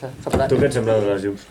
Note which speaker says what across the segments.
Speaker 1: això, s'ha posat.
Speaker 2: Tu què et sembla de les llums?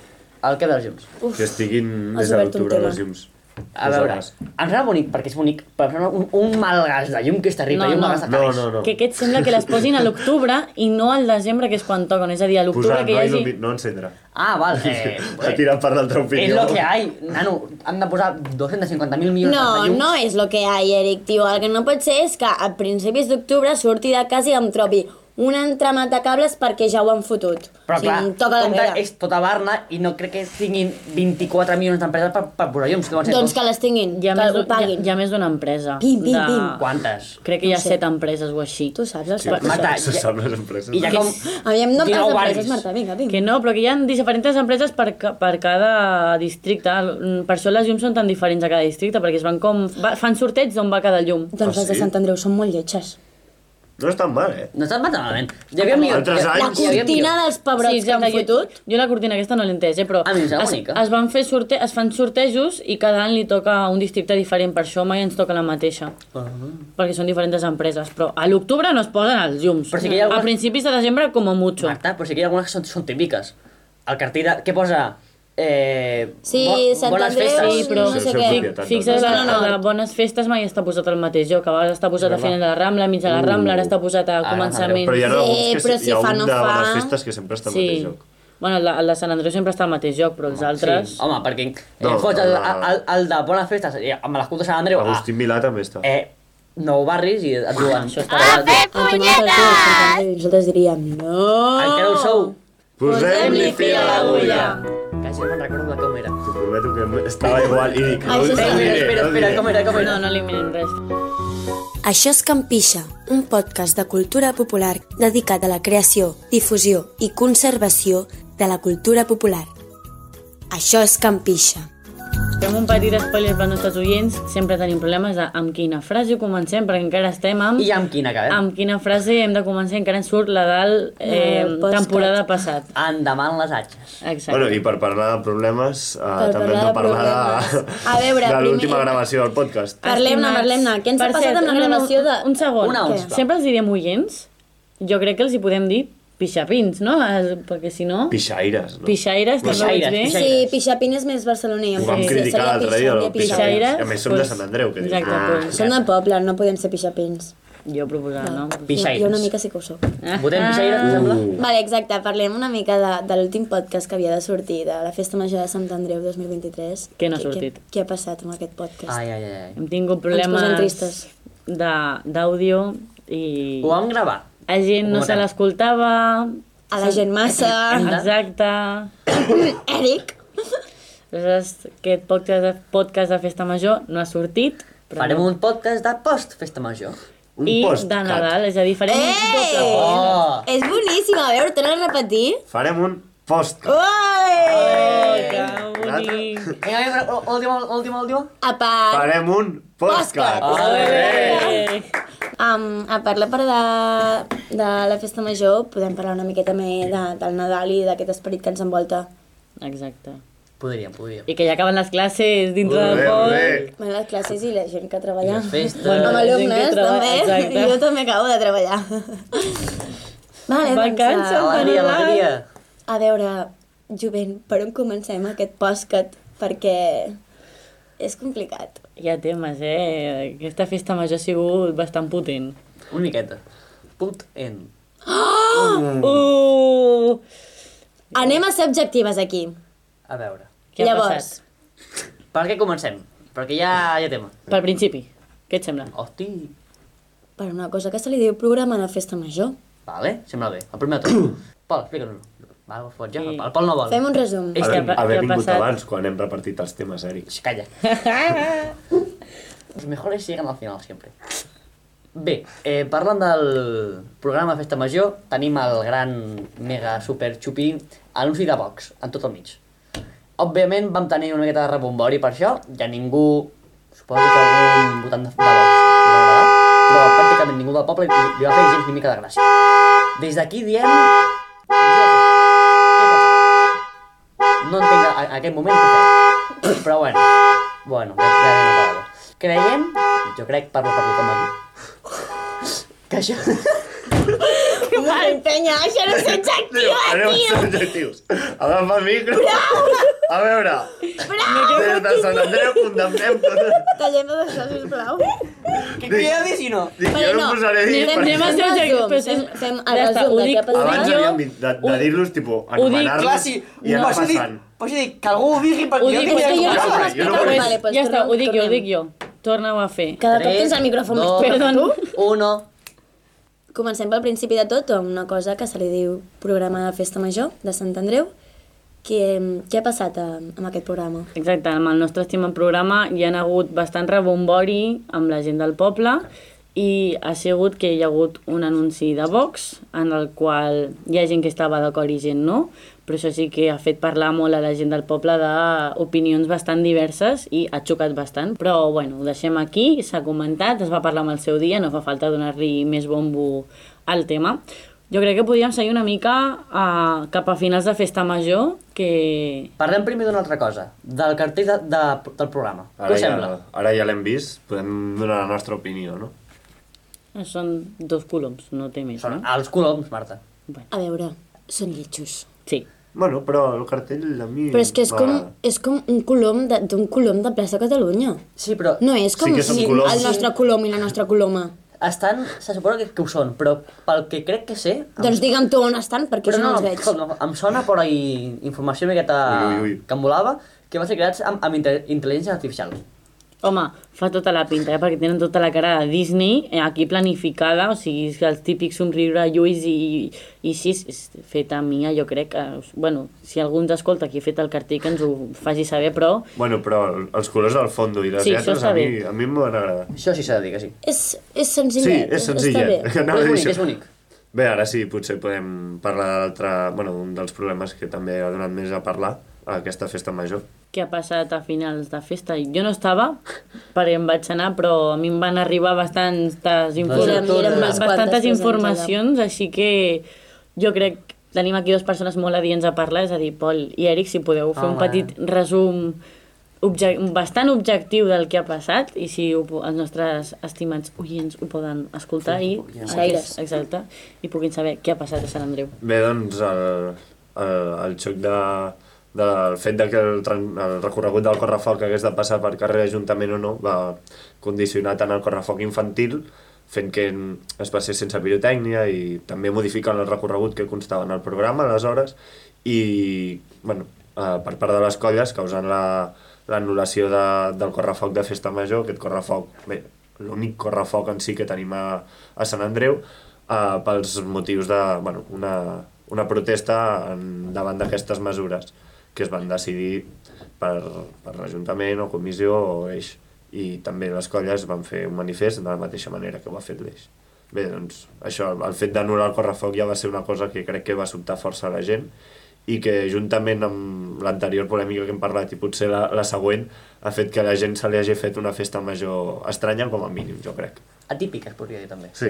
Speaker 1: El que dels llums.
Speaker 2: Que estiguin des de l'octubre les llums.
Speaker 1: A veure, em sembla bonic perquè és bonic, però em sembla un, un mal gas de llum que és terrible
Speaker 3: No,
Speaker 1: i un mal
Speaker 3: no.
Speaker 1: gas de
Speaker 2: No,
Speaker 1: cabells.
Speaker 2: no, no.
Speaker 3: Que aquest sembla que les posin a l'octubre i no al desembre, que és quan toquen. És a dir, a l'octubre que hi
Speaker 2: no,
Speaker 3: hagi...
Speaker 2: il·lumi- no encendre.
Speaker 1: Ah, val. Eh,
Speaker 2: Ha tirat per l'altra
Speaker 1: és
Speaker 2: opinió.
Speaker 1: lo que hay, nano. Han de posar 250.000 milions
Speaker 4: No,
Speaker 1: de llums.
Speaker 4: no és lo que hi, Eric, tio. El que no pot ser és que a principis d'octubre surti de casa i em trobi un entramat de cables perquè ja ho han fotut.
Speaker 1: Però
Speaker 4: o sigui,
Speaker 1: clar,
Speaker 4: toca la
Speaker 1: compte,
Speaker 4: meva.
Speaker 1: és tota Barna i no crec que tinguin 24 milions d'empreses per, per posar llums.
Speaker 4: Doncs
Speaker 1: tots.
Speaker 4: que les tinguin,
Speaker 3: ha,
Speaker 4: que
Speaker 3: més,
Speaker 4: ho
Speaker 3: d'un- hi, ha,
Speaker 4: paguin.
Speaker 3: hi ha més d'una empresa.
Speaker 4: Pim, pim,
Speaker 3: de...
Speaker 4: pim.
Speaker 1: Quantes?
Speaker 3: Crec que hi ha
Speaker 4: No sé.
Speaker 3: set empreses o així.
Speaker 4: Tu saps els
Speaker 2: Sí,
Speaker 4: sí,
Speaker 1: Marta,
Speaker 2: se
Speaker 1: ja-
Speaker 2: sap les empreses.
Speaker 1: I ja com...
Speaker 4: Aviam, no
Speaker 1: 19
Speaker 4: pas
Speaker 1: barris.
Speaker 4: empreses, Marta, vinga, vinga.
Speaker 3: Que no, però que hi ha diferents empreses per, ca- per cada districte. Per això les llums són tan diferents a cada districte, perquè es van com... Va, fan sorteig d'on va cada llum.
Speaker 4: Doncs
Speaker 2: Ah,
Speaker 4: les de
Speaker 2: sí?
Speaker 4: Sant Andreu són molt lletges.
Speaker 2: No és tan mal, eh?
Speaker 1: No estan tan malament. Hi havia millor.
Speaker 2: Altres anys-
Speaker 4: La cortina dels pebrots que han
Speaker 3: jo,
Speaker 4: fotut...
Speaker 3: jo la cortina aquesta no l'he entès, eh, però
Speaker 1: A mi em sembla
Speaker 3: es,
Speaker 1: bonica.
Speaker 3: es, van fer sorte es fan sortejos i cada any li toca a un districte diferent, per això mai ens toca la mateixa. Perquè són diferents empreses, però a l'octubre no es posen els llums.
Speaker 1: Però sí que hi ha algunes-
Speaker 3: A principis de desembre, com a mucho.
Speaker 1: Marta, però sí que hi ha algunes que són, són típiques. El cartell, de, què posa? Eh,
Speaker 4: Sí, Sant
Speaker 1: bones
Speaker 4: Andreu,
Speaker 1: festes.
Speaker 3: Sí, però
Speaker 4: no sé què.
Speaker 3: Fixa't,
Speaker 4: no,
Speaker 3: no,
Speaker 4: no,
Speaker 3: bones festes mai està posat al mateix lloc. A vegades està posat a final de la Rambla, mig de la Rambla, ara està posat a començament.
Speaker 2: Però hi ha alguns que
Speaker 4: però
Speaker 2: sí, hi ha un
Speaker 4: no
Speaker 2: de bones festes que sempre està al mateix
Speaker 3: Sí.
Speaker 2: lloc.
Speaker 3: Bueno, el de, el de Sant Andreu sempre està al mateix lloc, però els altres...
Speaker 1: Sí, home, perquè eh,
Speaker 2: No,
Speaker 1: fots el, el, el, de bones festes eh, amb l'escut de Sant Andreu
Speaker 2: Agustín Milà també està.
Speaker 1: eh, nou barris i et diuen...
Speaker 3: Això està
Speaker 1: "Ah,
Speaker 4: A Andreu, i nosaltres diríem, no...
Speaker 1: Encara ho sou?
Speaker 2: Posem-li fil a l'agulla.
Speaker 1: No me'n recordo de com era.
Speaker 2: T'ho prometo que estava igual i dic,
Speaker 4: Això
Speaker 2: diré,
Speaker 1: Espera, espera,
Speaker 2: diré.
Speaker 1: com era, com era?
Speaker 3: No, no eliminem res.
Speaker 4: Això és Campixa, un podcast de cultura popular dedicat a la creació, difusió i conservació de la cultura popular. Això és Campixa.
Speaker 3: Fem un petit spoiler per als nostres oients. Sempre tenim problemes de amb quina frase comencem, perquè encara estem amb...
Speaker 1: I amb quina acabem?
Speaker 3: Amb quina frase hem de començar, encara ens surt la del eh,
Speaker 4: podcast.
Speaker 3: temporada passat.
Speaker 1: Endavant les atxes.
Speaker 3: Exacte.
Speaker 2: Bueno, i per parlar de problemes, uh,
Speaker 4: Per
Speaker 2: també hem
Speaker 4: parlar
Speaker 2: de
Speaker 4: de
Speaker 2: parlar de,
Speaker 4: problemes. A veure,
Speaker 2: de l'última
Speaker 4: primer-
Speaker 2: gravació del podcast.
Speaker 4: Parlem-ne, parlem-ne. Què ens ha
Speaker 3: Per
Speaker 4: passat amb la
Speaker 3: no, no,
Speaker 4: gravació de...
Speaker 3: Un segon.
Speaker 1: Una.
Speaker 3: Sempre els direm oients. Jo crec que els hi podem dir pixapins, no? Eh, Perquè si no...
Speaker 2: Pixaires, no?
Speaker 3: Pixaires, també ho bé.
Speaker 4: Sí, Pixapín és més barceloní.
Speaker 2: Ho vam
Speaker 4: Sí,
Speaker 2: criticar l'altre dia, del
Speaker 4: Pixapín.
Speaker 2: Pixaires. A més, som de
Speaker 3: pues,
Speaker 2: Sant Andreu, que dius,
Speaker 3: Exacte,
Speaker 2: ah,
Speaker 3: pues,
Speaker 4: Som de poble, no podem ser pixapins.
Speaker 3: jo proposava, no?
Speaker 1: Pixaires.
Speaker 4: Jo una mica sí que ho soc.
Speaker 1: Votem pixaires, em sembla?
Speaker 2: Uh.
Speaker 4: Vale, exacte, parlem una mica de, de l'últim podcast que havia de sortir, de la Festa Major de Sant Andreu 2023.
Speaker 3: Què no ha sortit?
Speaker 4: Què, què ha passat amb aquest podcast?
Speaker 1: Ai, ai, ai.
Speaker 3: Hem tingut
Speaker 4: posem
Speaker 3: problemes
Speaker 4: tristes.
Speaker 3: de- d'àudio i
Speaker 1: Ho vam gravar.
Speaker 3: La gent no se l'escoltava.
Speaker 4: A la gent massa...
Speaker 3: Exacte.
Speaker 4: Eric!
Speaker 3: Aleshores, aquest podcast de, podcast de Festa Major no ha sortit. Però
Speaker 1: Farem
Speaker 3: no.
Speaker 1: un podcast de post-festa major.
Speaker 2: Un
Speaker 3: I
Speaker 2: postcat.
Speaker 3: de Nadal, és a dir, farem un
Speaker 4: Ei!
Speaker 3: doble post.
Speaker 1: Oh!
Speaker 4: És boníssim, a veure, torna a repetir.
Speaker 2: Farem un postcat.
Speaker 4: Ui!
Speaker 3: Que bonic.
Speaker 1: Vinga, vinga, última, última, última.
Speaker 4: A part...
Speaker 2: Farem un postcat.
Speaker 4: Um, a part la part de, de la festa major, podem parlar una miqueta més de, del Nadal i d'aquest esperit que ens envolta.
Speaker 3: Exacte.
Speaker 1: Podríem, podríem.
Speaker 3: I que ja acaben les classes dintre del post.
Speaker 2: bé.
Speaker 4: Bueno, les classes i la gent que treballa.
Speaker 1: Les festes.
Speaker 3: Bueno,
Speaker 4: Amb alumnes, també.
Speaker 3: exacte.
Speaker 4: I jo també acabo de treballar. vale,
Speaker 3: Vacances,
Speaker 4: doncs,
Speaker 1: Alegria,
Speaker 3: Nadal.
Speaker 1: alegria.
Speaker 4: A, veure, jovent, per on comencem aquest podcast? Perquè és complicat.
Speaker 3: Hi ha temes, eh? Aquesta festa major ha sigut bastant potent.
Speaker 1: Una miqueta. Put en.
Speaker 3: Uh!
Speaker 4: Anem a ser objectives aquí.
Speaker 1: A veure.
Speaker 3: Què ha
Speaker 4: Llavors,
Speaker 3: passat?
Speaker 1: Per què comencem? Perquè ja hi ha tema.
Speaker 3: Pel principi. Què et sembla?
Speaker 1: Hosti.
Speaker 4: per una cosa que se li diu programa de festa major.
Speaker 1: Vale, sembla bé. El primer de tot. Pol, explica'ns-ho. Va, ho fots ja.
Speaker 3: I-
Speaker 1: El, Pol no vol.
Speaker 4: Fem un resum.
Speaker 3: És que
Speaker 2: Haver,
Speaker 3: ha-
Speaker 2: haver
Speaker 3: ha
Speaker 2: vingut
Speaker 3: passat?
Speaker 2: abans, quan hem repartit els temes, Eric.
Speaker 1: Calla. Los mejores llegan al final, siempre. Bé, eh, parlant del programa Festa Major, tenim el gran, mega, super xupí anunci de Vox, en tot el mig. Òbviament vam tenir una miqueta de rebombori per això, ja ningú, suposo que algun votant de, de Vox li va agradar, però pràcticament ningú del poble li, li va fer gens ni mica de gràcia. Des d'aquí diem... Què passa? No entenc a, a aquest moment què feu. Però bueno, bueno, ja, ja anem a parlar. Creiem, jo crec, parlo per tothom aquí, que això...
Speaker 4: Ai, penya, això no és adjectiu,
Speaker 2: Anem als
Speaker 4: tio!
Speaker 2: adjectius. Agafa el micro. A veure, des de Sant Andreu condemnem tot.
Speaker 4: Tallem tot això, sisplau.
Speaker 1: Què de dir si no?
Speaker 2: Dic, jo no em posaré a dir
Speaker 4: Fem,
Speaker 3: anem a
Speaker 4: fem
Speaker 3: ser
Speaker 4: resum,
Speaker 3: objectius,
Speaker 4: fem, fem el resum de què ha passat.
Speaker 2: Abans havíem de, de dir-los, tipus, anomenar-los i anar passant.
Speaker 1: Pots dir que algú ho digui perquè
Speaker 3: Ho
Speaker 1: jo
Speaker 3: dic,
Speaker 1: tinc
Speaker 3: és que
Speaker 1: que
Speaker 4: jo no sé
Speaker 2: jo no
Speaker 4: Vale, pues
Speaker 3: ja està, ho dic jo, ho dic jo. Torna-ho a fer.
Speaker 4: Cada cop tens el micròfon més
Speaker 1: dos,
Speaker 4: tu.
Speaker 1: Uno.
Speaker 4: Comencem pel principi de tot, amb una cosa que se li diu programa de festa major de Sant Andreu. Què, què ha passat amb aquest programa?
Speaker 3: Exacte, amb el nostre estimat programa hi ha hagut bastant rebombori amb la gent del poble i ha sigut que hi ha hagut un anunci de Vox en el qual hi ha gent que estava d'acord i gent no, però això sí que ha fet parlar molt a la gent del poble d'opinions bastant diverses i ha xocat bastant. Però bueno, ho deixem aquí, s'ha comentat, es va parlar amb el seu dia, no fa falta donar-li més bombo al tema. Jo crec que podríem seguir una mica a, cap a finals de festa major, que
Speaker 1: Parlem primer d'una altra cosa, del cartell de, de, del programa. Què
Speaker 2: Ara
Speaker 1: us
Speaker 2: ja,
Speaker 1: sembla?
Speaker 2: ara ja l'hem vist, podem donar la nostra opinió, no?
Speaker 3: són dos coloms, no té més,
Speaker 1: Són
Speaker 3: no?
Speaker 1: els coloms, Marta.
Speaker 3: Bueno,
Speaker 4: A veure, són lletjos.
Speaker 3: sí.
Speaker 2: Bueno, però el cartell a mi...
Speaker 4: Però és que és com, és com un colom de- d'un colom de plaça Catalunya.
Speaker 1: Sí, però
Speaker 4: No és com
Speaker 2: Sí
Speaker 4: si
Speaker 2: coloms.
Speaker 4: el nostre colom i la nostra coloma.
Speaker 1: estan, se suposa que, que ho són, però pel que crec que sé... em-
Speaker 4: Doncs digue'm tu on estan, perquè
Speaker 1: però
Speaker 4: jo no, els veig.
Speaker 1: escolta, em sona per ahí informació una miqueta
Speaker 2: Ui, ui, ui.
Speaker 1: que em volava, que va ser creats amb, amb inte- intel·ligència artificial.
Speaker 3: Home, fa tota la pinta, eh? perquè tenen tota la cara de Disney eh, aquí planificada, o sigui, és que els típics somriure lluís i, i així, és fet a mi, jo crec que, bueno, si algú ens escolta qui ha fet el cartell que ens ho faci saber, però
Speaker 2: Bueno, però els colors del fondo i les
Speaker 3: Sí,
Speaker 2: lletres a mi, a mi em van agradar.
Speaker 1: Això sí s'ha de dir que sí.
Speaker 4: És, és
Speaker 2: Sí,
Speaker 4: senzillet.
Speaker 2: és senzillet.
Speaker 4: Està bé.
Speaker 2: Anava a
Speaker 1: és bonic,
Speaker 2: això.
Speaker 1: és bonic.
Speaker 2: Bé, ara sí, potser podem parlar d'altre... Bueno, un dels problemes que també ha donat més a parlar a aquesta festa major.
Speaker 3: què ha passat a finals de festa? Jo no estava, perquè em vaig anar, però a mi em van arribar bastantes, infor...
Speaker 1: Érem- érem
Speaker 4: unes quantes
Speaker 3: bastantes
Speaker 4: presents
Speaker 3: informacions, així que jo crec que tenim aquí dues persones molt adients a parlar, és a dir, Pol i Eric, si podeu fer un
Speaker 1: Home.
Speaker 3: petit resum obje bastant objectiu del que ha passat i si ho, els nostres estimats oients ho poden escoltar
Speaker 1: Sí,
Speaker 3: i,
Speaker 1: puguin
Speaker 4: Xaires.
Speaker 3: exacte, i puguin saber què ha passat a Sant Andreu.
Speaker 2: Bé, doncs, el, el, el xoc de, del fet de que el, el recorregut del correfoc hagués de passar per carrer Ajuntament o no va condicionar tant el correfoc infantil fent que es passés sense pirotècnia i també modificant el recorregut que constava en el programa aleshores i bueno, eh, per part de les colles causant la l'anul·lació de, del correfoc de Festa Major, aquest correfoc, bé, l'únic correfoc en si que tenim a, a Sant Andreu, eh, pels motius de bueno, una, una protesta en, davant d'aquestes mesures que es van decidir per, per l'Ajuntament o comissió o eix. I també les colles van fer un manifest de la mateixa manera que ho ha fet l'eix. Bé, doncs, això, el fet d'anul·lar el correfoc ja va ser una cosa que crec que va sobtar força a la gent i que juntament amb l'anterior polèmica que hem parlat i potser la, la següent ha fet que la gent se li hagi fet una festa major estranya com a mínim, jo crec.
Speaker 1: Atípica, es podria dir també.
Speaker 2: Sí.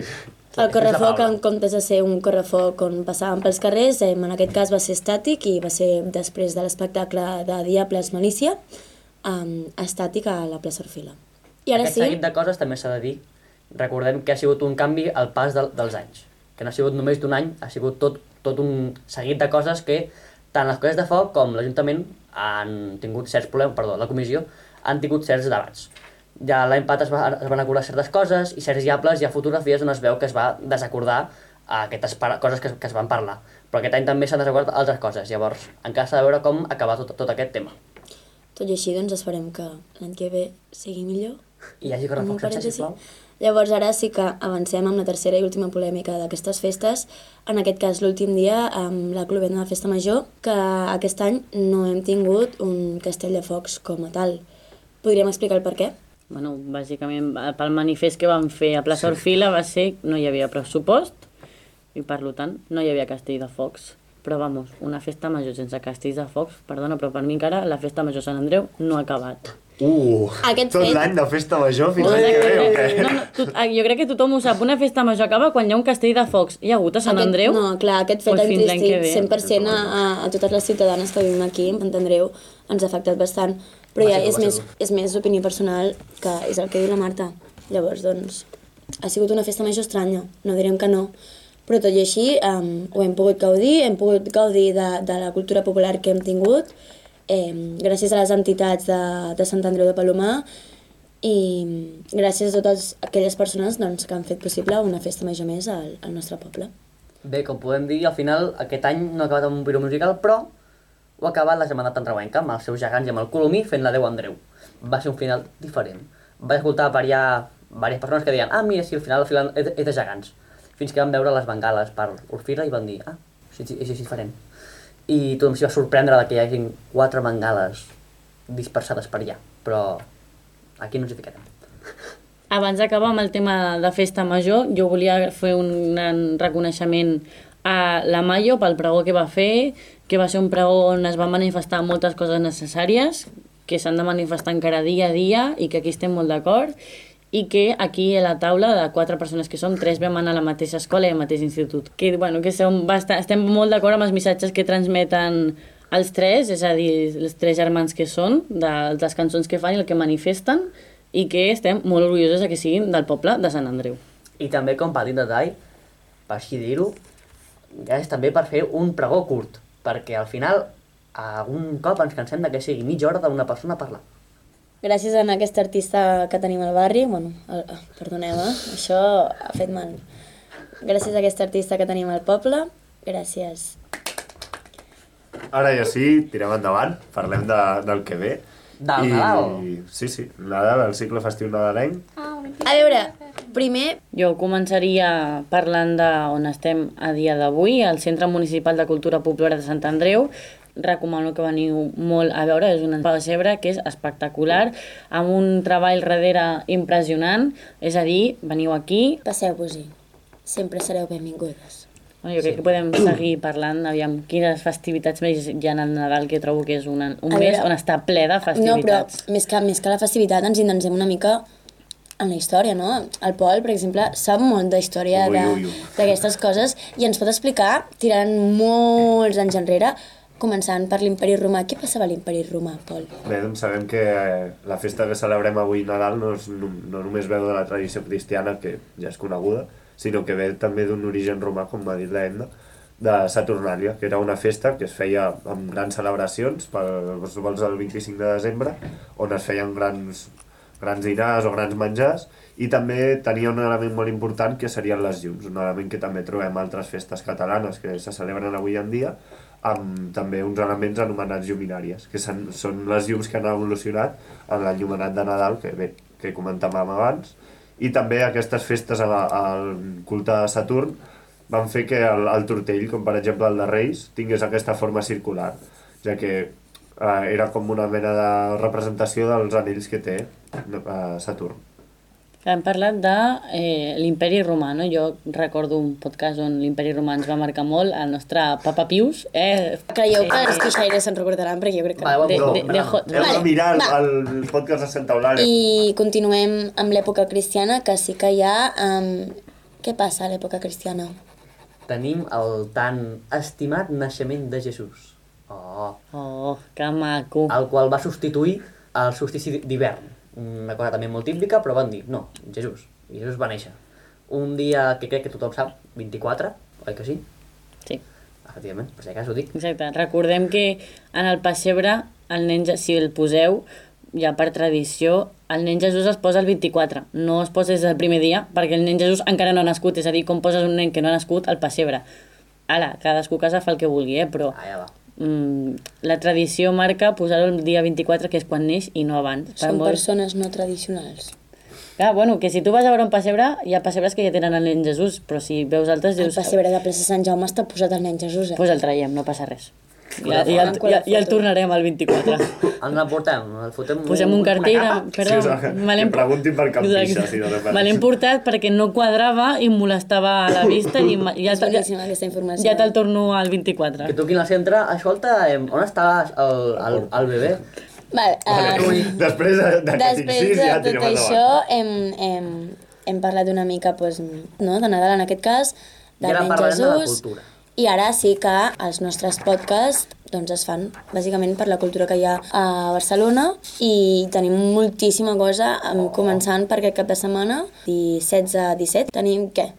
Speaker 4: El correfoc, en comptes de ser un correfoc on passàvem pels carrers, eh, en aquest cas va ser estàtic i va ser després de l'espectacle de Diables Malícia, um, estàtic a la plaça Orfila. I ara
Speaker 1: Aquest
Speaker 4: sí,
Speaker 1: seguit de coses també s'ha de dir. Recordem que ha sigut un canvi al pas del, dels anys. Que no ha sigut només d'un any, ha sigut tot, tot un seguit de coses que tant les colles de foc com l'Ajuntament han tingut certs problemes, perdó, la comissió, han tingut certs debats. Ja l'any passat es, va, es van acordar certes coses i certs diables hi ha fotografies on es veu que es va desacordar aquestes coses que, que es van parlar. Però aquest any també s'han desacordat altres coses. Llavors, encara s'ha de veure com acabar tot, tot aquest tema.
Speaker 4: tot i així, doncs esperem que l'any que ve sigui millor.
Speaker 1: I hi hagi
Speaker 4: parèntesi.
Speaker 1: sisplau.
Speaker 4: Llavors ara sí que avancem amb la tercera i última polèmica d'aquestes festes, en aquest cas l'últim dia amb la Clubena de Festa Major, que aquest any no hem tingut un castell de focs com a tal. Podríem explicar el per què?
Speaker 3: Bueno, bàsicament, eh, pel manifest que van fer a plaça Orfila va ser que no hi havia pressupost i, per tant, no hi havia castell de focs. Però, vamos, una festa major sense castells de focs, perdona, però per mi encara la festa major Sant Andreu no ha acabat.
Speaker 2: Uh,
Speaker 4: Aquest
Speaker 2: tot
Speaker 4: fet-
Speaker 2: l'any de festa major fins l'any que ve, o què?
Speaker 3: No, no, tu, ah, jo crec que tothom ho sap, una festa major acaba quan hi ha un castell de focs. Hi ha hagut a Sant
Speaker 4: aquest,
Speaker 3: Andreu?
Speaker 4: No, clar, aquest fet ha entristit
Speaker 3: ve.
Speaker 4: 100% a, a, a totes les ciutadanes que vivim aquí, m'entendreu, ens ha afectat bastant. Però ja és més, és més opinió personal que és el que diu la Marta. Llavors, doncs, ha sigut una festa major estranya, no direm que no, però tot i així um, ho hem pogut gaudir, hem pogut gaudir de, de la cultura popular que hem tingut, eh, gràcies a les entitats de, de Sant Andreu de Palomar i gràcies a totes aquelles persones doncs, que han fet possible una festa major més al, al nostre poble.
Speaker 1: Bé, com podem dir, al final aquest any no ha acabat amb un piro musical, però ho ha acabat la Germandat Andreuenca amb els seus gegants i amb el Colomí fent la Déu Andreu. Va ser un final diferent. Vaig escoltar per allà diverses persones que deien ah, mira, si al final, al final és, de gegants. Fins que van veure les bengales per Orfira i van dir ah, és, és, és diferent. I tothom s'hi va sorprendre de que hi hagin quatre bengales dispersades per allà, però aquí no ens hi ficarem.
Speaker 3: Abans d'acabar amb el tema de festa major, jo volia fer un gran reconeixement a la Mayo pel pregó que va fer, que va ser un pregó on es van manifestar moltes coses necessàries, que s'han de manifestar encara dia a dia i que aquí estem molt d'acord, i que aquí a la taula de quatre persones que som, tres vam anar a la mateixa escola i al mateix institut. Que, bueno, que som bastant, estem molt d'acord amb els missatges que transmeten els tres, és a dir, els tres germans que són, de, de les cançons que fan i el que manifesten, i que estem molt orgullosos de que siguin del poble de Sant Andreu.
Speaker 1: I també, com petit detall, per així dir-ho, és també per fer un pregó curt, perquè al final algun cop ens cansem de que sigui mitja hora d'una persona parlar.
Speaker 4: Gràcies a aquest artista que tenim al barri, bueno, el, perdoneu, eh? això ha fet mal. Gràcies a aquest artista que tenim al poble, gràcies.
Speaker 2: Ara ja sí, tirem endavant, parlem de, del que ve.
Speaker 1: Del Nadal.
Speaker 2: Sí, sí, Nadal, el cicle festiu nadalenc.
Speaker 4: A veure, primer,
Speaker 3: Jo començaria parlant de on estem a dia d'avui, al Centre Municipal de Cultura Popular de Sant Andreu. Recomano que veniu molt a veure, és una pessebre que és espectacular, amb un treball darrere impressionant, és a dir, veniu aquí,
Speaker 4: passeu-vos-hi. Sempre sereu benvingudes.
Speaker 3: Bueno, jo crec que podem seguir parlant, aviam, quines festivitats més hi ha al Nadal, que trobo que és una, un
Speaker 4: A
Speaker 3: mes
Speaker 4: veure,
Speaker 3: on està ple de
Speaker 4: No, però
Speaker 3: festivitats.
Speaker 4: més que, més que la festivitat ens indensem una mica en la història, no? El Pol, per exemple, sap molt de història d'aquestes coses i ens pot explicar, tirant molts anys enrere, començant per l'imperi romà. Què passava a l'imperi romà, Pol?
Speaker 2: Bé, doncs sabem que eh, la festa que celebrem avui Nadal no, és, no, no només veu de la tradició cristiana, que ja és coneguda, sinó que ve també d'un origen romà, com ha dit la Edna, de Saturnàlia, que era una festa que es feia amb grans celebracions pels vols del 25 de desembre, on es feien grans, grans dinars o grans menjars, i també tenia un element molt important que serien les llums, un element que també trobem altres festes catalanes que se celebren avui en dia, amb també uns elements anomenats lluminàries, que són les llums que han evolucionat en l'enllumenat de Nadal, que bé, que comentàvem abans, i també aquestes festes al, al culte de Saturn van fer que el, el tortell, com per exemple el de Reis, tingués aquesta forma circular, ja que eh, era com una mena de representació dels anells que té eh, Saturn.
Speaker 3: Hem parlat de eh, l'imperi romà, no? Jo recordo un podcast on l'imperi romà ens va marcar molt, el nostre Papa Pius, eh,
Speaker 4: Creieu que els quixaires se'n recordaran? Perquè jo crec que...
Speaker 1: Vale,
Speaker 4: no.
Speaker 1: bon
Speaker 3: de,
Speaker 1: punt.
Speaker 3: de, de,
Speaker 1: no.
Speaker 3: de,
Speaker 2: Heu de
Speaker 4: Vale,
Speaker 2: mirar el,
Speaker 4: va.
Speaker 2: el podcast de Santa Eulàlia.
Speaker 4: I continuem amb l'època cristiana, que sí que hi ha... Um, què passa a l'època cristiana?
Speaker 1: Tenim el tan estimat naixement de Jesús. Oh,
Speaker 3: Oh, que maco.
Speaker 1: el qual va substituir el solstici d'hivern. Una cosa també molt típica, però van dir, no, Jesús. I Jesús va néixer. Un dia que crec que tothom sap, 24, oi que sí?
Speaker 3: Sí,
Speaker 1: Efectivament, per si acaso ho dic.
Speaker 3: exacte. Recordem que en el pessebre, el nen, si el poseu, ja per tradició, el nen Jesús es posa el 24. No es posa des del primer dia, perquè el nen Jesús encara no ha nascut. És a dir, com poses un nen que no ha nascut al pessebre. Ara, cadascú a casa fa el que vulgui, eh? però
Speaker 1: Ah, ja va.
Speaker 3: Mm, la tradició marca posar-ho el dia 24, que és quan neix, i no abans. Per
Speaker 4: Són
Speaker 3: molt-
Speaker 4: persones no tradicionals.
Speaker 3: Clar, bueno, que si tu vas a veure un pessebre, hi ha pessebres que ja tenen el nen Jesús, però si veus altres
Speaker 4: El
Speaker 3: dius...
Speaker 4: pessebre de plaça Sant Jaume està posat el nen Jesús, eh?
Speaker 3: Pues el traiem, no passa res. I, el,
Speaker 4: foto.
Speaker 3: i, i el tornarem al 24.
Speaker 1: On el portem? El fotem
Speaker 3: Posem un cartell de... Perdó,
Speaker 2: Sí, o sigui,
Speaker 3: me l'hem-
Speaker 2: que preguntin per cap pixa, si no te
Speaker 3: Me l'hem portat perquè no quadrava i molestava a la vista i ja,
Speaker 4: És
Speaker 3: ja,
Speaker 4: boníssima aquesta informació.
Speaker 3: ja te'l torno al 24.
Speaker 1: Que truquin al centre, escolta, em, on està el, el, el bebè?
Speaker 4: Vale, uh,
Speaker 2: després de- d'aquest
Speaker 4: després de
Speaker 2: ja
Speaker 4: tot
Speaker 2: tirem endavant.
Speaker 4: això hem, hem, hem parlat una mica doncs, no, de Nadal en aquest cas,
Speaker 1: I
Speaker 4: del
Speaker 1: ara
Speaker 4: nen
Speaker 1: parlarem de la
Speaker 4: Jesús,
Speaker 1: cultura.
Speaker 4: I ara sí que els nostres podcasts doncs, es fan bàsicament per la cultura que hi ha a Barcelona i tenim moltíssima cosa, començant per aquest cap de setmana, 16 a 17, tenim què?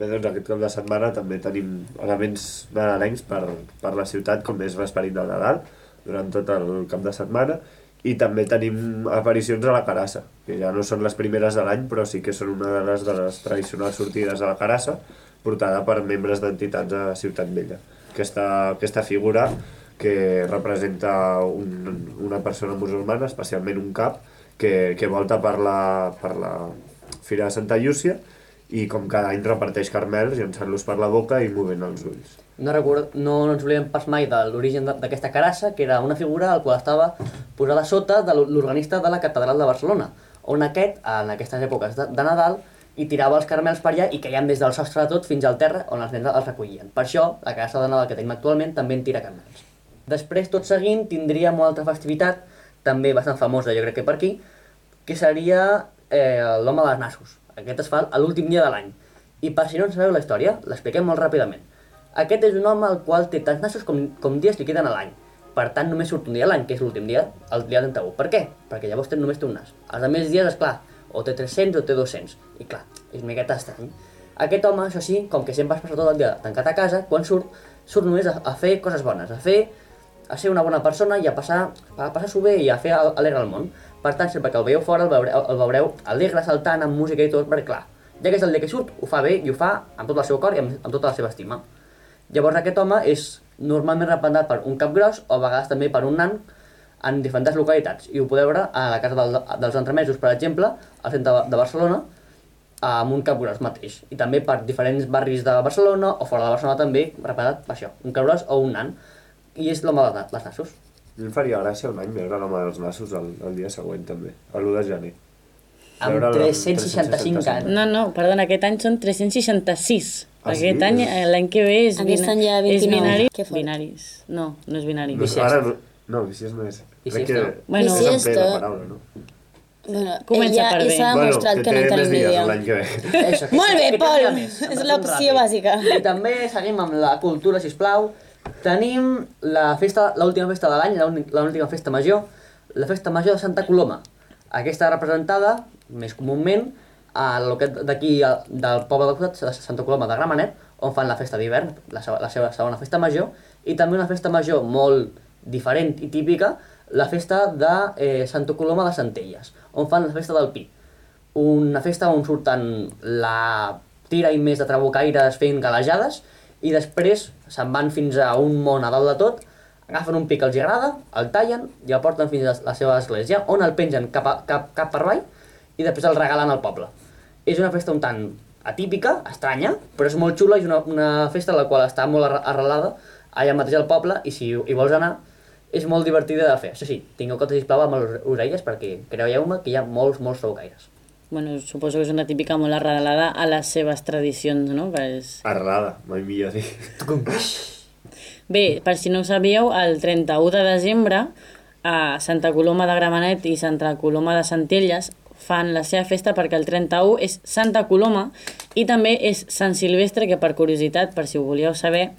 Speaker 2: Bé, doncs aquest cap de setmana també tenim elements nadalencs per, per la ciutat, com és l'esperit del Nadal, durant tot el cap de setmana, i també tenim aparicions a la Carassa, que ja no són les primeres de l'any, però sí que són una de les, de les tradicionals sortides a la Carassa, portada per membres d'entitats de Ciutat Vella. Aquesta, aquesta figura que representa un, una persona musulmana, especialment un cap, que, que volta per la, per la Fira de Santa Llúcia i com cada any reparteix carmels llançant-los per la boca i movent els ulls.
Speaker 1: No, record, no, no ens oblidem pas mai de l'origen d'aquesta carassa, que era una figura al qual estava posada sota de l'organista de la catedral de Barcelona, on aquest, en aquestes èpoques de, de Nadal, i tirava els carmels per allà i caien des del sostre de tot fins al terra on els nens els recollien. Per això, la carassa de Nadal que tenim actualment també en tira carmels. Després, tot seguint, tindria una altra festivitat, també bastant famosa, jo crec que per aquí, que seria eh, l'home dels nassos. Aquest es fa a l'últim dia de l'any. I per si no en sabeu la història, l'expliquem molt ràpidament. Aquest és un home al qual té tants nassos com, com dies li queden a l'any. Per tant, només surt un dia a l'any, que és l'últim dia, el dia 31. Per què? Perquè llavors té, només té un nas. Els altres dies, és clar, o té 300 o té 200. I clar, és una miqueta estrany. Aquest home, això sí, com que sempre es passa tot el dia tancat a casa, quan surt, surt només a, a fer coses bones, a fer a ser una bona persona i a passar a passar-s'ho bé i a fer al- alegre el món. Per tant, sempre que el veieu fora, el veureu, el veureu alegre, saltant, amb música i tot, perquè clar, ja que és el dia que surt, ho fa bé i ho fa amb tot el seu cor i amb, amb tota la seva estima. Llavors aquest home és normalment representat per un cap gros o a vegades també per un nan en diferents localitats i ho podeu veure a la casa del, dels entremesos, per exemple, al centre de- de Barcelona, amb un cap gros mateix. I també per diferents barris de Barcelona o fora de Barcelona també representat per això, un cap gros o un nan. I és l'home de les nassos.
Speaker 2: A mi em faria gràcia un any veure l'home dels nassos el, el dia següent també, l'1 de gener.
Speaker 1: Amb
Speaker 2: Veure'l
Speaker 1: 365 anys.
Speaker 3: No, no, perdona, aquest any són 366.
Speaker 2: Ah,
Speaker 3: aquest
Speaker 2: sí?
Speaker 3: any, eh, l'any que ve és,
Speaker 4: Aquest any ja
Speaker 3: és
Speaker 4: 29.
Speaker 3: binari. Binaris. No, no és binari.
Speaker 2: No, ara no, no, bisiest no és. Crec que.
Speaker 3: Bueno,
Speaker 2: és en. P la paraula, no?
Speaker 4: Bueno,
Speaker 3: Comença per bé.
Speaker 4: s'ha demostrat que, no en
Speaker 2: té l'any que ve.
Speaker 1: Això, que-
Speaker 4: Molt bé,
Speaker 1: que
Speaker 4: Pol. És l'opció bàsica.
Speaker 1: I també seguim amb la cultura, si plau. Tenim la festa, l'última festa de l'any, l'última festa major, la festa major de Santa Coloma. Aquesta representada, més comúment, a lo que d'aquí del poble del costat, de Santa Coloma de Gramenet, on fan la festa d'hivern, la, seva- la seva segona festa major, i també una festa major molt diferent i típica, la festa de eh, Santa Coloma de Centelles, on fan la festa del Pi una festa on surten la tira i més de trabucaires fent galejades i després se'n van fins a un món a dalt de tot, agafen un pic que els agrada, el tallen i el porten fins a la seva església, on el pengen cap, a, cap, cap per avall i després el regalen al poble. És una festa un tant atípica, estranya, però és molt xula i és una, una festa a la qual està molt arre- arrelada allà mateix al poble i si hi vols anar és molt divertida de fer. Això sí, tingueu compte, sisplau, amb les orelles perquè creieu-me que hi ha molts, molts trabucaires.
Speaker 3: Bueno, suposo que és una típica molt arrelada a les seves tradicions, no? Que és...
Speaker 2: Arrelada, mai millor dir.
Speaker 3: Bé, per si no ho sabíeu, el 31 de desembre a Santa Coloma de Gramenet i Santa Coloma de Centelles fan la seva festa perquè el 31 és Santa Coloma i també és Sant Silvestre, que per curiositat, per si ho volíeu saber,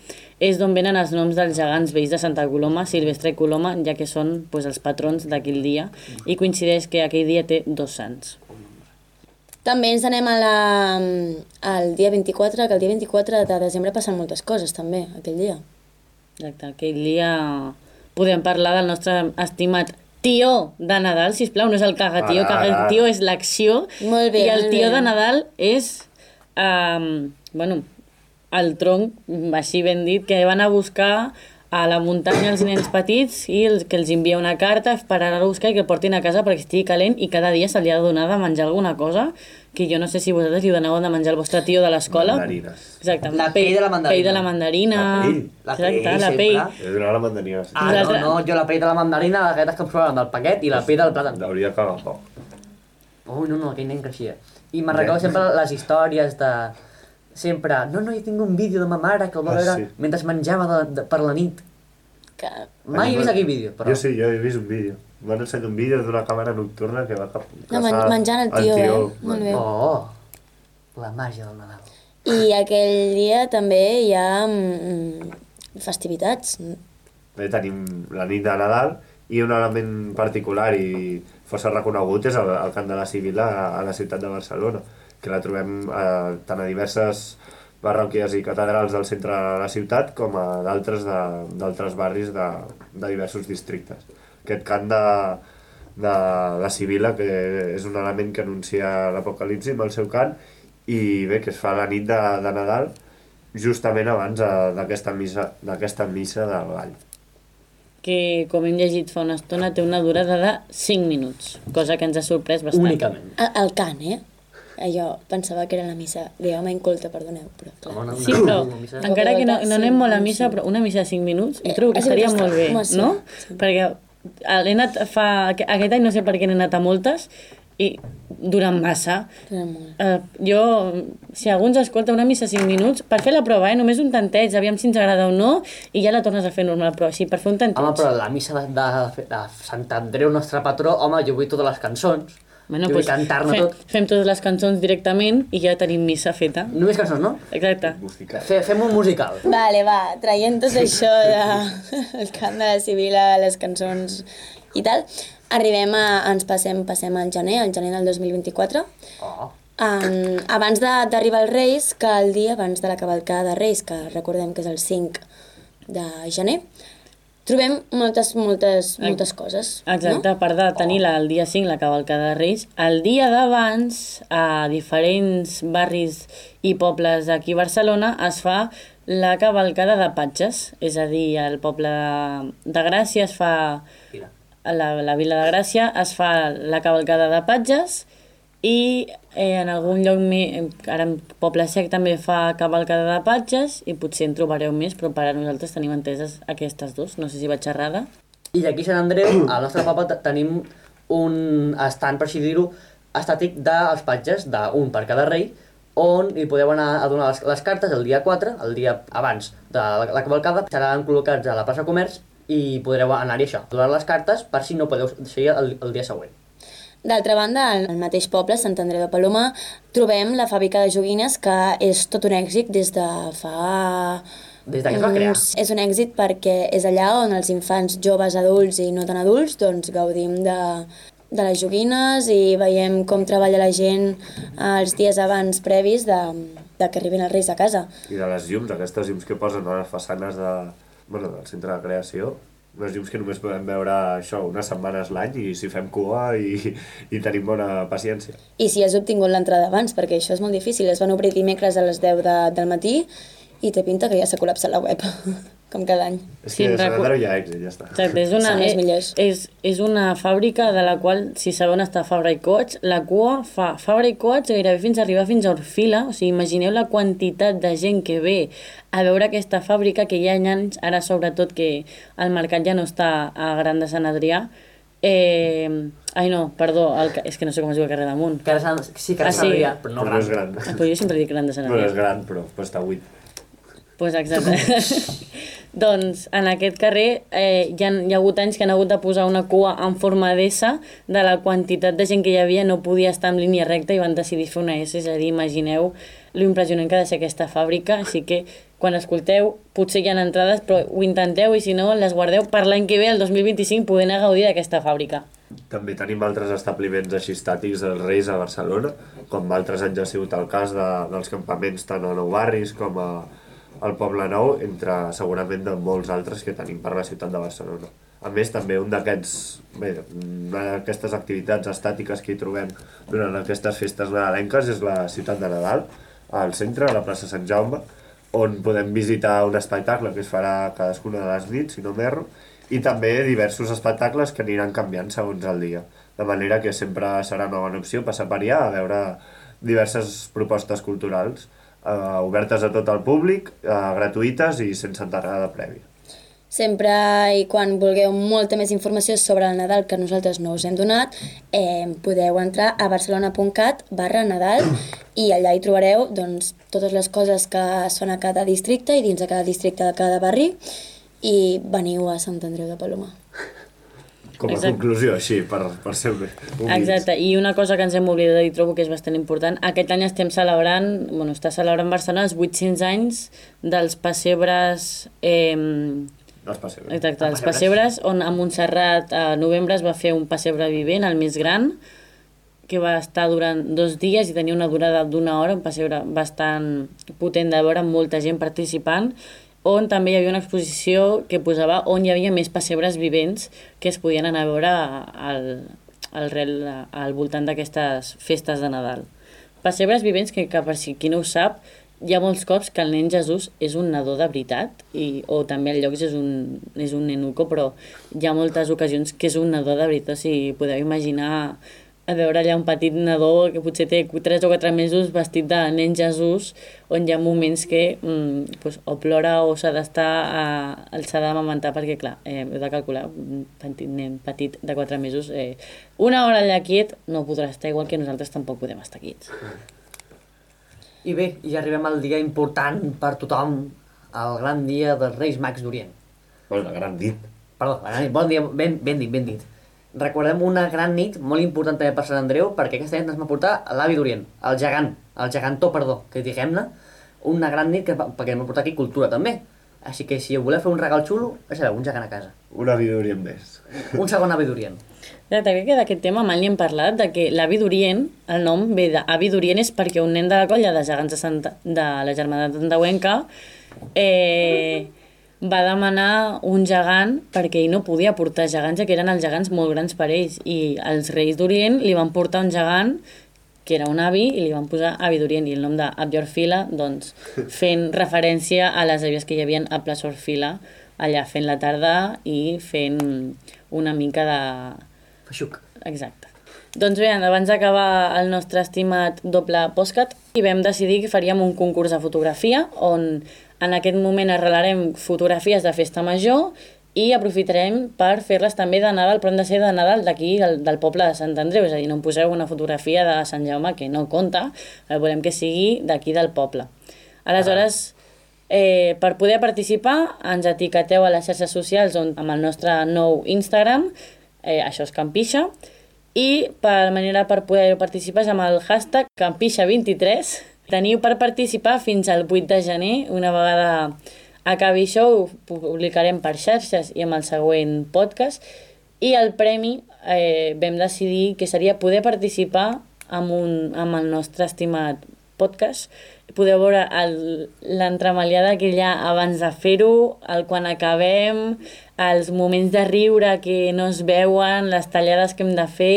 Speaker 3: és d'on venen els noms dels gegants veïns de Santa Coloma, Silvestre i Coloma, ja que són pues, els patrons d'aquell dia i coincideix que aquell dia té dos sants.
Speaker 4: També ens anem a la, al dia 24, que el dia 24 de desembre passen moltes coses, també, aquell dia.
Speaker 3: Exacte, aquell dia podem parlar del nostre estimat tio de Nadal, si plau, no és el cagatío,
Speaker 2: Ara, ara.
Speaker 3: cagatío és l'acció.
Speaker 4: Molt bé,
Speaker 3: I el tio de Nadal és, um, bueno, el tronc, així ben dit, que van a buscar a la muntanya els nens petits i els, que els envia una carta per anar a buscar i que portin a casa perquè estigui calent i cada dia se li ha de donar de menjar alguna cosa que jo no sé si vosaltres li doneu de menjar al vostre tio de l'escola.
Speaker 2: Mandarines.
Speaker 3: Exacte.
Speaker 1: La pell de la mandarina.
Speaker 3: Pell de la mandarina.
Speaker 2: La pell?
Speaker 1: La
Speaker 3: Exacte,
Speaker 1: pell,
Speaker 3: la pell.
Speaker 2: de donar la mandarina.
Speaker 1: Ah, no,
Speaker 3: Vosaltres-
Speaker 1: no, jo la pell de la mandarina, les galletes que em sobraven del paquet i la pell del plàtan.
Speaker 2: Hauria cagar poc.
Speaker 1: Ui, no, no, aquell nen creixia. I me'n recordo sempre les històries de... Sempre, no, no, jo tinc un vídeo de ma mare que el va
Speaker 2: Ah,
Speaker 1: veure
Speaker 2: sí.
Speaker 1: mentre menjava de, de, per la nit.
Speaker 4: Que...
Speaker 1: Mai he vist aquell vídeo, però...
Speaker 2: Jo sí, jo he vist un vídeo. Van ensenyar un vídeo d'una càmera nocturna que va cap...
Speaker 4: No, men- menjant el tio, eh? Molt bé.
Speaker 1: Oh, la màgia del Nadal.
Speaker 4: I aquell dia també hi ha mm, festivitats.
Speaker 2: Bé, tenim la nit de Nadal i un element particular i força reconegut és el, el cant de la Civil a, a la ciutat de Barcelona, que la trobem eh, tant a diverses parròquies i catedrals del centre de la ciutat com a d'altres de- d'altres barris de, de diversos districtes. Aquest cant de, de la Sibila, que és un element que anuncia l'apocalipsi amb el seu cant, i bé, que es fa la nit de, de Nadal, justament abans eh, d'aquesta missa, d'aquesta missa del gall.
Speaker 3: que, com hem llegit fa una estona, té una durada de 5 minuts, cosa que ens ha sorprès bastant.
Speaker 1: Únicament.
Speaker 4: El, el cant, eh? Allò, pensava que era la missa. Dieu-me inculta, perdoneu, però clar.
Speaker 1: Home,
Speaker 3: Sí, però encara que no, no anem molt a missa, però una missa de 5 minuts, jo
Speaker 4: Eh,
Speaker 3: trobo que estaria molt bé,
Speaker 4: home,
Speaker 3: no?
Speaker 4: sí.
Speaker 3: Perquè he anat fa... Aquest any no sé per què n'he anat a moltes i duren massa. Uh, jo, si algú ens escolta una missa 5 minuts, per fer la prova, eh? només un tanteig, aviam si ens agrada o no, i ja la tornes a fer normal, però sí, per fer un tanteig.
Speaker 1: Home, però la missa de, de, de Sant Andreu, nostre patró, home, jo vull totes les cançons.
Speaker 3: Bueno, doncs
Speaker 1: cantar-ne
Speaker 3: fem,
Speaker 1: tot.
Speaker 3: fem totes les cançons directament i ja tenim missa feta.
Speaker 1: Només cançons, no?
Speaker 3: Exacte.
Speaker 2: Musical.
Speaker 1: Fe, fem un musical.
Speaker 4: Vale, va, traient tot això de el cant de la Sibila, les cançons i tal, arribem a... ens passem, passem al gener, al gener del 2024,
Speaker 1: Oh.
Speaker 4: Um, abans de- d'arribar als Reis, que el dia abans de la cavalcada de Reis, que recordem que és el 5 de gener, trobem moltes, moltes, moltes coses.
Speaker 3: Exacte, a part de tenir la, el dia 5 la cavalcada de Reis, el dia d'abans a diferents barris i pobles d'aquí a Barcelona es fa la cavalcada de patges, és a dir, al poble de, de Gràcia es fa
Speaker 1: Mira.
Speaker 3: a la, la Vila de Gràcia es fa la cavalcada de patges i eh, en algun lloc, me, ara en Poble Sec també fa cavalcada de patges i potser en trobareu més, però per a nosaltres tenim enteses aquestes dues, no sé si vaig errada.
Speaker 1: I d'aquí a Sant Andreu, al nostre poble, te- tenim un estant, per així dir-ho, estàtic dels patges, d'un per cada rei, on hi podeu anar a donar les, les cartes el dia 4, el dia abans de la, la cavalcada, seran col·locats a la plaça Comerç i podreu anar-hi això, donar les cartes per si no podeu seguir el, el dia següent.
Speaker 4: D'altra banda, al mateix poble, Sant Andreu de Paloma, trobem la fàbrica de joguines, que és tot un èxit des de fa...
Speaker 1: Des de que es va crear.
Speaker 4: És un èxit perquè és allà on els infants joves, adults i no tan adults doncs gaudim de, de les joguines i veiem com treballa la gent els dies abans previs de, de que arribin els reis a casa.
Speaker 2: I de les llums, aquestes llums que posen a les façanes de, bueno, del centre de creació, unes llums que només podem veure això unes setmanes l'any i si fem cua i, i tenim bona paciència.
Speaker 4: I si has obtingut l'entrada abans, perquè això és molt difícil. Es van obrir dimecres a les 10 de, del matí i té pinta que ja s'ha col·lapsat la web, com cada any.
Speaker 2: És
Speaker 3: Sí,
Speaker 2: que sí, Sant hi ha èxit, ja està.
Speaker 3: Exacte, és una,
Speaker 4: els
Speaker 3: és, és, és una fàbrica de la qual, si sabeu on està Fabra i Coats, la cua fa Fabra i Coats gairebé fins a arribar fins a Orfila, o sigui, imagineu la quantitat de gent que ve a veure aquesta fàbrica que hi ha anys, ara sobretot que el mercat ja no està a Gran de Sant Adrià, Eh, ai no, perdó, el, és que no sé com es diu el carrer damunt.
Speaker 1: S'han- sí que
Speaker 3: Ah, sí.
Speaker 1: enviat, però no
Speaker 2: però no és
Speaker 1: gran.
Speaker 2: gran.
Speaker 3: Ah, però jo sempre dic Gran de Sant Adrià.
Speaker 2: és gran, però, però està buit.
Speaker 3: Pues exacte. doncs en aquest carrer eh, hi, ha, hi ha hagut anys que han hagut de posar una cua en forma d'S de la quantitat de gent que hi havia no podia estar en línia recta i van decidir fer una S, és a dir, imagineu lo impressionant que ha de ser aquesta fàbrica, així que quan escolteu potser hi ha entrades però ho intenteu i si no les guardeu per l'any que ve, el 2025, poder anar a gaudir d'aquesta fàbrica.
Speaker 2: També tenim altres establiments així estàtics dels Reis a Barcelona, com altres anys ha sigut el cas de, dels campaments tant a Nou Barris com a, al Poble Nou, entre segurament de molts altres que tenim per la ciutat de Barcelona. A més, també un d'aquests, bé, d'aquestes activitats estàtiques que hi trobem durant aquestes festes nadalenques és la ciutat de Nadal, al centre, a la plaça Sant Jaume, on podem visitar un espectacle que es farà cadascuna de les nits, si no m'erro, i també diversos espectacles que aniran canviant segons el dia. De manera que sempre serà una bona opció passar per allà a veure diverses propostes culturals eh, obertes a tot el públic, eh, gratuïtes i sense entrada prèvia.
Speaker 4: Sempre i quan vulgueu molta més informació sobre el Nadal que nosaltres no us hem donat, eh, podeu entrar a barcelona.cat barra Nadal i allà hi trobareu doncs, totes les coses que fan a cada districte i dins de cada districte de cada barri i veniu a Sant Andreu de Paloma.
Speaker 2: Com a
Speaker 3: Exacte.
Speaker 2: conclusió, així, per, per ser humils.
Speaker 3: Exacte, i una cosa que ens hem oblidat de dir, trobo que és bastant important, aquest any estem celebrant, bueno, està celebrant Barcelona els 800 anys dels pessebres, eh,
Speaker 2: No es passi bé.
Speaker 3: exacte,
Speaker 1: Els
Speaker 3: dels pessebres, on a Montserrat a novembre es va fer un pessebre vivent, el més gran, que va estar durant dos dies i tenia una durada d'una hora, un pessebre bastant potent de veure, amb molta gent participant, on també hi havia una exposició que posava on hi havia més pessebres vivents que es podien anar a veure al, al, rel, al voltant d'aquestes festes de Nadal. Pessebres vivents que, que per si qui no ho sap, hi ha molts cops que el nen Jesús és un nadó de veritat, i, o també al llocs és un, és un nenuco, però hi ha moltes ocasions que és un nadó de veritat, o sigui, podeu imaginar a veure allà un petit nadó que potser té 3 o 4 mesos vestit de nen Jesús, on hi ha moments que mm, pues, o plora o s'ha d'estar, s'ha d'amamentar, perquè clar, eh, heu de calcular, un petit nen petit de 4 mesos, eh, una hora allà quiet no podrà estar igual que nosaltres tampoc podem estar quiets.
Speaker 1: I bé, ja arribem al dia important per tothom, el gran dia dels Reis Mags d'Orient.
Speaker 2: Bueno, gran dit.
Speaker 1: Perdó, la gran nit. bon dia, ben, ben dit, ben dit. Recordem una gran nit molt important també per Sant Andreu, perquè aquesta nit ens va portar l'avi d'Orient, el gegant, el gegantó, perdó, que diguem-ne, una gran nit que, perquè ens va portar aquí cultura també. Així que si voleu fer un regal xulo, ja sabeu, un gegant a casa.
Speaker 2: Una vida d'Orient més.
Speaker 1: Un segon avi d'Orient.
Speaker 3: Exacte, crec que d'aquest tema mai n'hi hem parlat, de que l'avi d'Orient, el nom ve d'avi d'Orient és perquè un nen de la colla de gegants de, Santa, de la germandat d'Andauenca eh, va demanar un gegant perquè ell no podia portar gegants, ja que eren els gegants molt grans per ells, i els reis d'Orient li van portar un gegant que era un avi, i li van posar avi d'Orient, i el nom d'Abdiorfila, doncs, fent referència a les àvies que hi havia a Plaça Orfila, allà fent la tarda i fent una mica de,
Speaker 1: Feixuc.
Speaker 3: Exacte. Doncs bé, abans d'acabar el nostre estimat doble postcat, i vam decidir que faríem un concurs de fotografia on en aquest moment arrelarem fotografies de festa major i aprofitarem per fer-les també de Nadal, però han de ser de Nadal d'aquí, del, del poble de Sant Andreu, és a dir, no em poseu una fotografia de Sant Jaume que no compta, eh, volem que sigui d'aquí del poble. Aleshores, eh, per poder participar, ens etiqueteu a les xarxes socials on, amb el nostre nou Instagram, eh, això és Campixa, i per manera per poder participar és amb el hashtag Campixa23. Teniu per participar fins al 8 de gener, una vegada acabi això ho publicarem per xarxes i amb el següent podcast, i el premi eh, vam decidir que seria poder participar amb, un, amb el nostre estimat podcast. Podeu veure l'entremaliada que hi ha abans de fer-ho, el quan acabem, els moments de riure que no es veuen, les tallades que hem de fer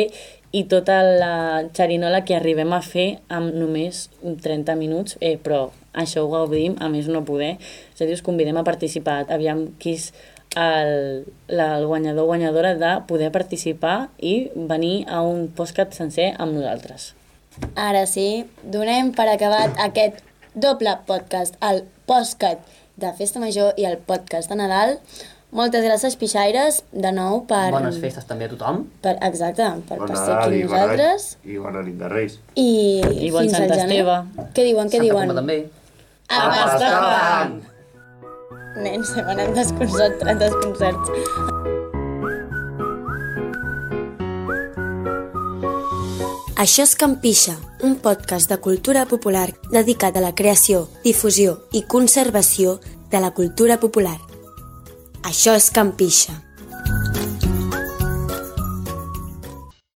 Speaker 3: i tota la xerinola que arribem a fer amb només 30 minuts, eh, però això ho gaudim, a més no poder. És a dir, us convidem a participar. Aviam qui és el, la, el guanyador o guanyadora de poder participar i venir a un postcat sencer amb nosaltres.
Speaker 4: Ara sí, donem per acabat aquest doble podcast, el postcat de Festa Major i el podcast de Nadal. Moltes gràcies, Pixaires, de nou per...
Speaker 1: Bones festes també a tothom.
Speaker 4: Per, exacte, per,
Speaker 2: Bon
Speaker 4: per ser aquí
Speaker 2: i
Speaker 4: nosaltres.
Speaker 2: i bona nit de Reis.
Speaker 4: I,
Speaker 3: I bon
Speaker 4: fins
Speaker 3: Sant. Esteve.
Speaker 4: Què diuen, què
Speaker 1: Santa
Speaker 4: diuen?
Speaker 1: Coloma també.
Speaker 4: Abastafant! Nens, hem anat desconcertats, desconcerts. Això és Campixa, un podcast de cultura popular dedicat a la creació, difusió i conservació de la cultura popular. Això és Campixa.